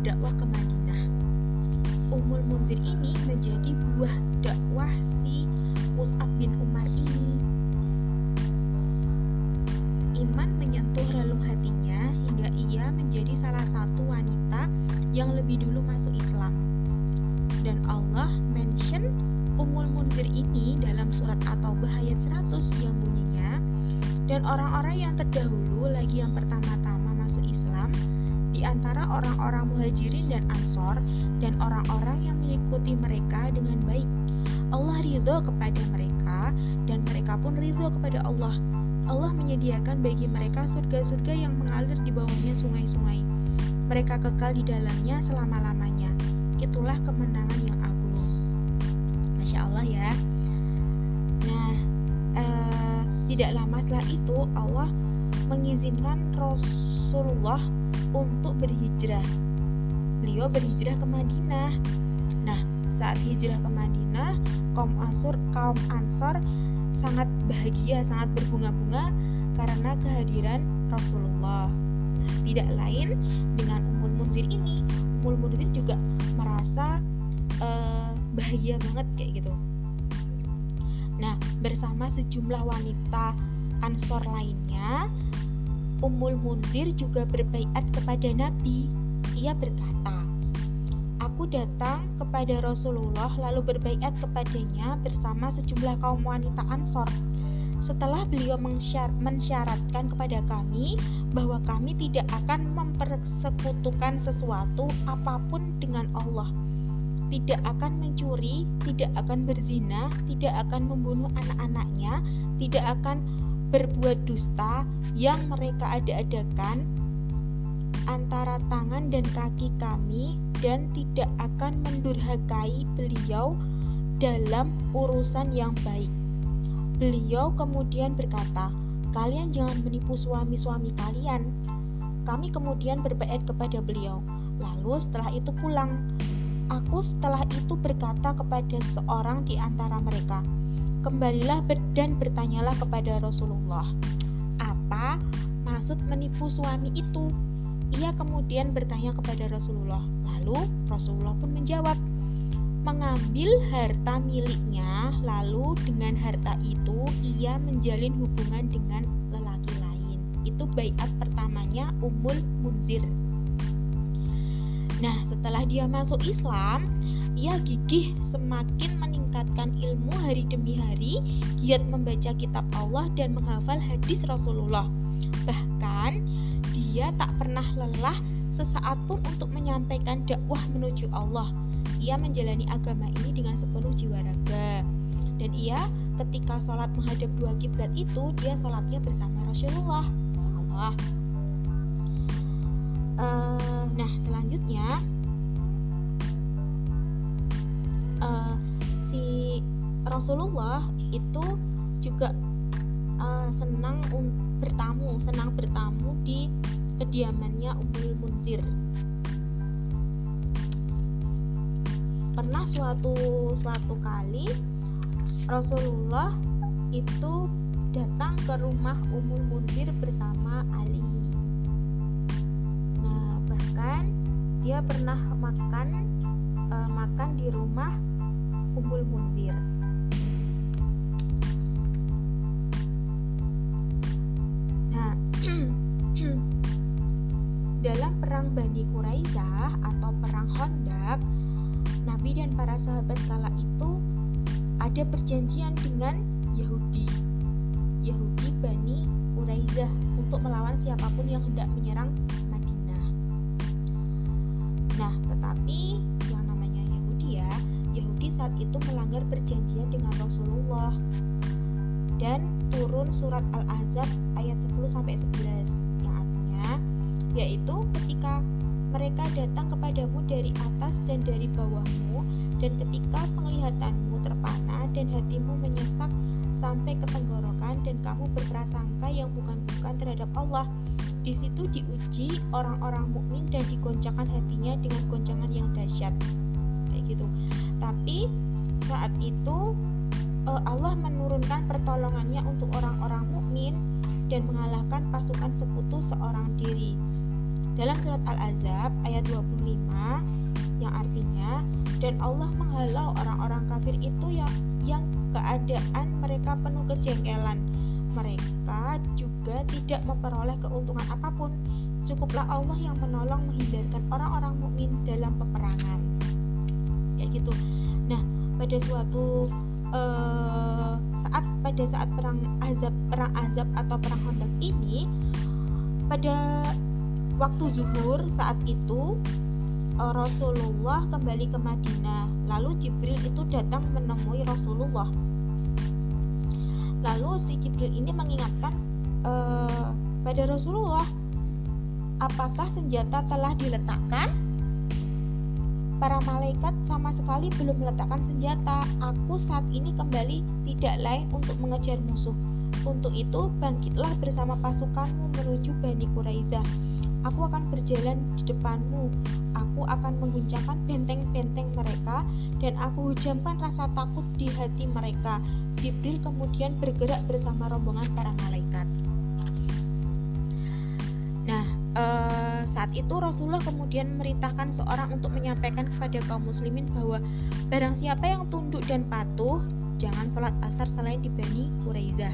berdakwah ke Madinah. Umul Munzir ini menjadi buah dakwah si Mus'ab bin Umar ini. Iman menyentuh relung hatinya hingga ia menjadi salah satu wanita yang lebih dulu masuk Islam. Dan Allah mention Umul Munzir ini dalam surat At-Taubah ayat 100 yang bunyinya dan orang-orang yang terdahulu lagi yang pertama-tama masuk Islam di antara orang-orang muhajirin dan ansor dan orang-orang yang mengikuti mereka dengan baik. Allah ridho kepada mereka dan mereka pun ridho kepada Allah. Allah menyediakan bagi mereka surga-surga yang mengalir di bawahnya sungai-sungai. Mereka kekal di dalamnya selama-lamanya. Itulah kemenangan yang agung. Masya Allah ya. Nah, eh, tidak lama setelah itu Allah mengizinkan Rasulullah untuk berhijrah. Beliau berhijrah ke Madinah. Nah, saat hijrah ke Madinah, kaum Ansor, kaum Ansor sangat bahagia, sangat berbunga-bunga karena kehadiran Rasulullah. Tidak lain dengan Umul Munzir ini, Umul Munzir juga merasa uh, bahagia banget kayak gitu. Nah, bersama sejumlah wanita Ansor lainnya, Ummul Munzir juga berbaiat kepada Nabi. Ia berkata, Aku datang kepada Rasulullah lalu berbaiat kepadanya bersama sejumlah kaum wanita Ansor. Setelah beliau mensyaratkan kepada kami bahwa kami tidak akan mempersekutukan sesuatu apa pun dengan Allah, tidak akan mencuri, tidak akan berzina, tidak akan membunuh anak-anaknya, tidak akan berbuat dusta yang mereka ada-adakan antara tangan dan kaki kami dan tidak akan mendurhakai beliau dalam urusan yang baik. Beliau kemudian berkata, "Kalian jangan menipu suami-suami kalian." Kami kemudian berbaiat kepada beliau. Lalu setelah itu pulang. Aku setelah itu berkata kepada seorang di antara mereka, Kembalilah dan bertanyalah kepada Rasulullah, apa maksud menipu suami itu? Ia kemudian bertanya kepada Rasulullah. Lalu Rasulullah pun menjawab, mengambil harta miliknya, lalu dengan harta itu ia menjalin hubungan dengan lelaki lain. Itu bayat pertamanya Ummul Munzir. Nah, setelah dia masuk Islam, ia gigih semakin meningkatkan ilmu hari demi hari, giat membaca kitab Allah dan menghafal hadis Rasulullah. Bahkan, dia tak pernah lelah sesaat pun untuk menyampaikan dakwah menuju Allah. Ia menjalani agama ini dengan sepenuh jiwa raga. Dan ia ketika sholat menghadap dua kiblat itu, dia sholatnya bersama Rasulullah. Salah. Uh, nah, selanjutnya Rasulullah itu juga uh, senang bertamu, senang bertamu di kediamannya Ummul Munzir. Pernah suatu suatu kali Rasulullah itu datang ke rumah Ummul Munzir bersama Ali. Nah, bahkan dia pernah makan uh, makan di rumah Ummul Munzir. Nah, dalam perang Bani Quraisyah atau perang Hondak, Nabi dan para sahabat kala itu ada perjanjian dengan Yahudi. Yahudi Bani Quraisyah untuk melawan siapa pun yang hendak menyerang Madinah. Nah, tetapi saat itu melanggar perjanjian dengan Rasulullah dan turun surat Al-Ahzab ayat 10 sampai 11 yang artinya yaitu ketika mereka datang kepadamu dari atas dan dari bawahmu dan ketika penglihatanmu terpana dan hatimu menyesak sampai ke tenggorokan dan kamu berprasangka yang bukan-bukan terhadap Allah. Di situ diuji orang-orang mukmin dan digoncangkan hatinya dengan goncangan yang dahsyat. Kayak gitu. Tapi saat itu eh, Allah menurunkan pertolongannya untuk orang-orang mukmin dan mengalahkan pasukan sekutu seorang diri. Dalam surat Al-Azab ayat 25 yang artinya dan Allah menghalau orang-orang kafir itu yang yang keadaan mereka penuh kejengkelan. Mereka juga tidak memperoleh keuntungan apa pun. Cukuplah Allah yang menolong menghindarkan orang-orang mukmin dalam peperangan. Ya gitu. Nah, pada suatu uh, saat pada saat perang azab perang azab atau perang Khandaq ini pada waktu zuhur saat itu Eh, Rasulullah kembali ke Madinah. Lalu Jibril itu datang menemui Rasulullah. Lalu si Jibril ini mengingatkan uh, pada Rasulullah, apakah senjata telah diletakkan? Para malaikat sama sekali belum meletakkan senjata. Aku saat ini kembali tidak lain untuk mengejar musuh. Untuk itu, bangkitlah bersama pasukanmu menuju Bani Quraizah Aku akan berjalan di depanmu. Aku akan mengguncangkan benteng-benteng mereka dan aku hujamkan rasa takut di hati mereka. Jibril kemudian bergerak bersama rombongan para malaikat. Saat itu Rasulullah kemudian memerintahkan seorang untuk menyampaikan kepada kaum muslimin bahwa barang siapa yang tunduk dan patuh, jangan sholat asar selain di Bani Quraizah.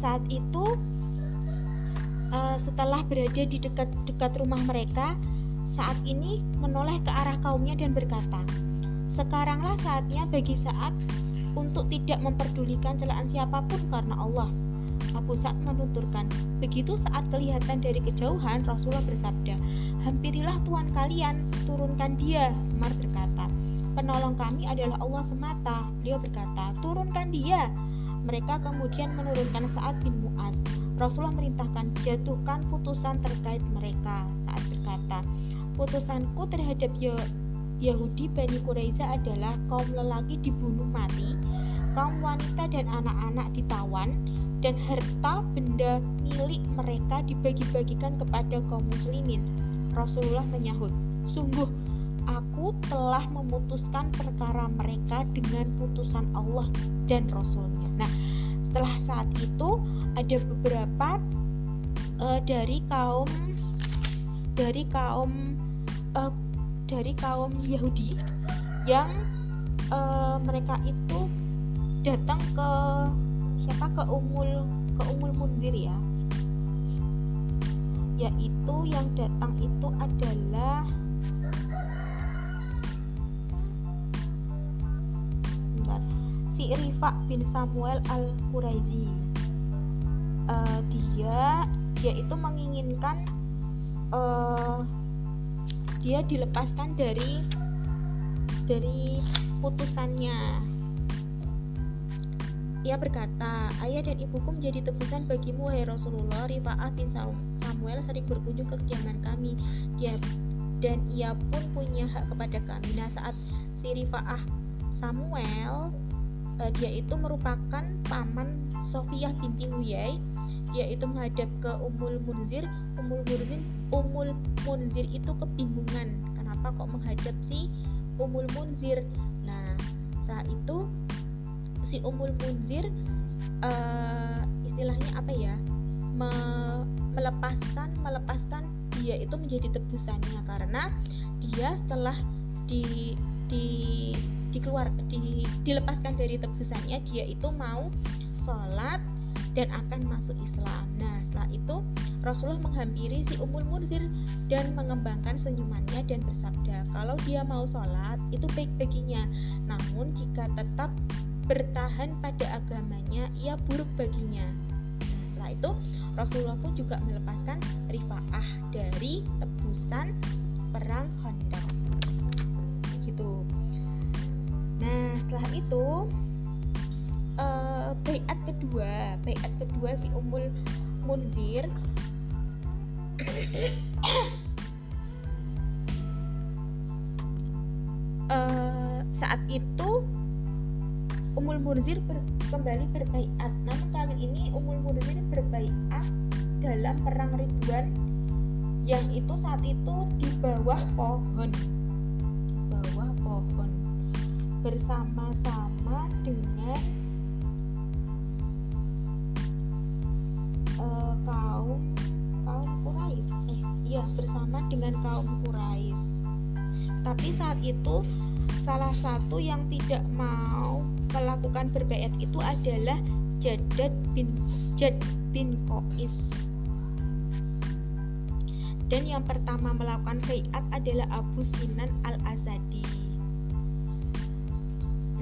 saat itu uh, setelah berada di dekat-dekat rumah mereka saat ini menoleh ke arah kaumnya dan berkata sekaranglah saatnya bagi saat untuk tidak memperdulikan celaan siapa pun karena Allah. Abu Sa'ad menuturkan begitu saat kelihatan dari kejauhan Rasulullah bersabda hampirilah Tuhan kalian turunkan dia Umar berkata penolong kami adalah Allah semata. Beliau berkata turunkan dia. Mereka kemudian menurunkan saat bin Mu'az. Rasulullah merintahkan jatuhkan putusan terkait mereka. Saat berkata, putusanku terhadap Yahudi Bani Quraisy adalah kaum lelaki dibunuh mati, kaum wanita dan anak-anak ditawan, dan harta benda milik mereka dibagi-bagikan kepada kaum muslimin. Rasulullah menyahut, sungguh aku telah memutuskan perkara mereka dengan putusan Allah dan Rasulnya. Nah, setelah saat itu ada beberapa uh, dari kaum dari kaum uh, dari kaum Yahudi yang uh, mereka itu datang ke siapa? Ke Umul ke Umul Munzir ya. Yaitu yang datang itu adalah si Rifa bin Samuel al Quraizi uh, dia dia itu menginginkan uh, dia dilepaskan dari dari putusannya ia berkata, ayah dan ibuku menjadi tebusan bagimu, wahai Rasulullah. Rifa'ah bin Samuel sering berkunjung ke kediaman kami. Dia dan ia pun punya hak kepada kami. Nah, saat si Rifa'ah Samuel uh, dia itu merupakan paman Sofiyah binti Huyai dia itu menghadap ke Umul Munzir. Umul Munzir Umul Munzir itu kebingungan. Kenapa kok menghadap si Umul Munzir? Nah saat itu si Umul Munzir uh, istilahnya apa ya? Me melepaskan melepaskan dia itu menjadi tebusannya. Karena dia setelah di di dikeluar di, dilepaskan dari tebusannya dia itu mau sholat dan akan masuk Islam. Nah, setelah itu Rasulullah menghampiri si Ummul Munzir dan mengembangkan senyumannya dan bersabda, kalau dia mau sholat itu baik baginya. Namun jika tetap bertahan pada agamanya, ia buruk baginya. Nah, setelah itu Rasulullah pun juga melepaskan rifaah dari tebusan perang Khandaq. Gitu. Nah setelah itu uh, bayat kedua, bayat kedua si Umul Munzir saat itu Umul Munzir ber, kembali berbaiat. Namun kali ini Umul Munzir berbaiat dalam perang Ridwan yang itu saat itu di bawah pohon. Di bawah pohon bersama-sama dengan kaum kaum Quraisy. Eh, iya, bersama dengan kaum Quraisy. Tapi saat itu salah satu yang tidak mau melakukan berbaiat itu adalah Jadad bin Jad bin Qais. Dan yang pertama melakukan baiat adalah Abu Sinan al-Azadi.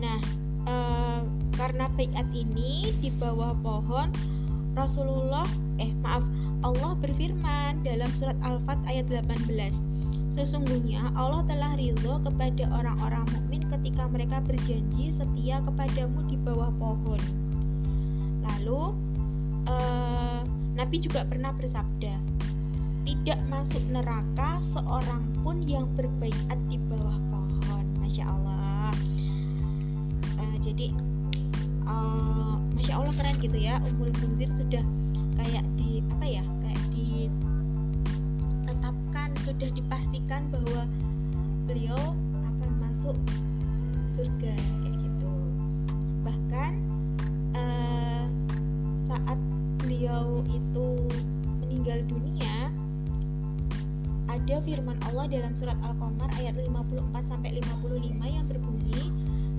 Nah, e, karena baiat ini di bawah pohon Rasulullah eh maaf Allah berfirman dalam surat Al-Fat ayat 18 Sesungguhnya Allah telah ridho kepada orang-orang mukmin ketika mereka berjanji setia kepadamu di bawah pohon. Lalu uh, Nabi juga pernah bersabda, tidak masuk neraka seorang pun yang berbaikat di bawah pohon. Masya Allah. Uh, jadi, uh, masya Allah keren gitu ya. Umul Munzir sudah kayak di apa ya? sudah dipastikan bahwa beliau akan masuk surga kayak gitu bahkan uh, saat beliau itu meninggal dunia ada firman Allah dalam surat Al-Qamar ayat 54 sampai 55 yang berbunyi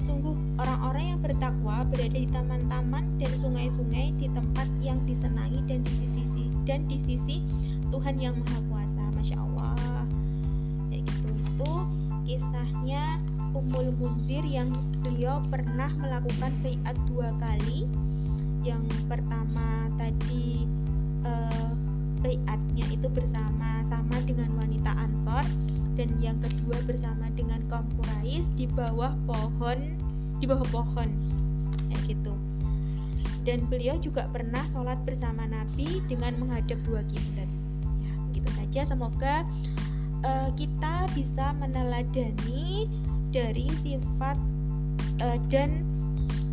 sungguh orang-orang yang bertakwa berada di taman-taman dan sungai-sungai di tempat yang disenangi dan di sisi dan di sisi Tuhan yang Maha Kuasa. Masya Allah. Kayak gitu. Itu kisahnya Umul Munzir yang beliau pernah melakukan bayat dua kali. Yang pertama tadi bayatnya itu bersama-sama dengan wanita Ansor dan yang kedua bersama dengan kaum Quraisy di bawah pohon di bawah pohon. Kayak gitu. Dan beliau juga pernah sholat bersama Nabi dengan menghadap dua kiblat. Gitu saja. Semoga uh, kita bisa meneladani dari sifat uh, dan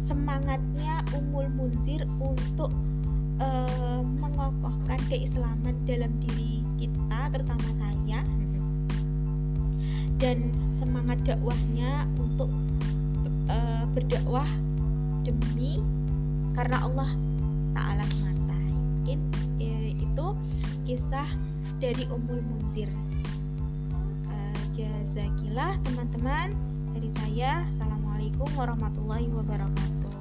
semangatnya Umul Munzir untuk uh, mengokohkan keislaman dalam diri kita terutama saya dan semangat dakwahnya untuk uh, berdakwah demi karena Allah Ta'ala semata mungkin ya, itu kisah dari Umul Munzir. Uh, jazakillah teman-teman dari saya. Assalamualaikum warahmatullahi wabarakatuh.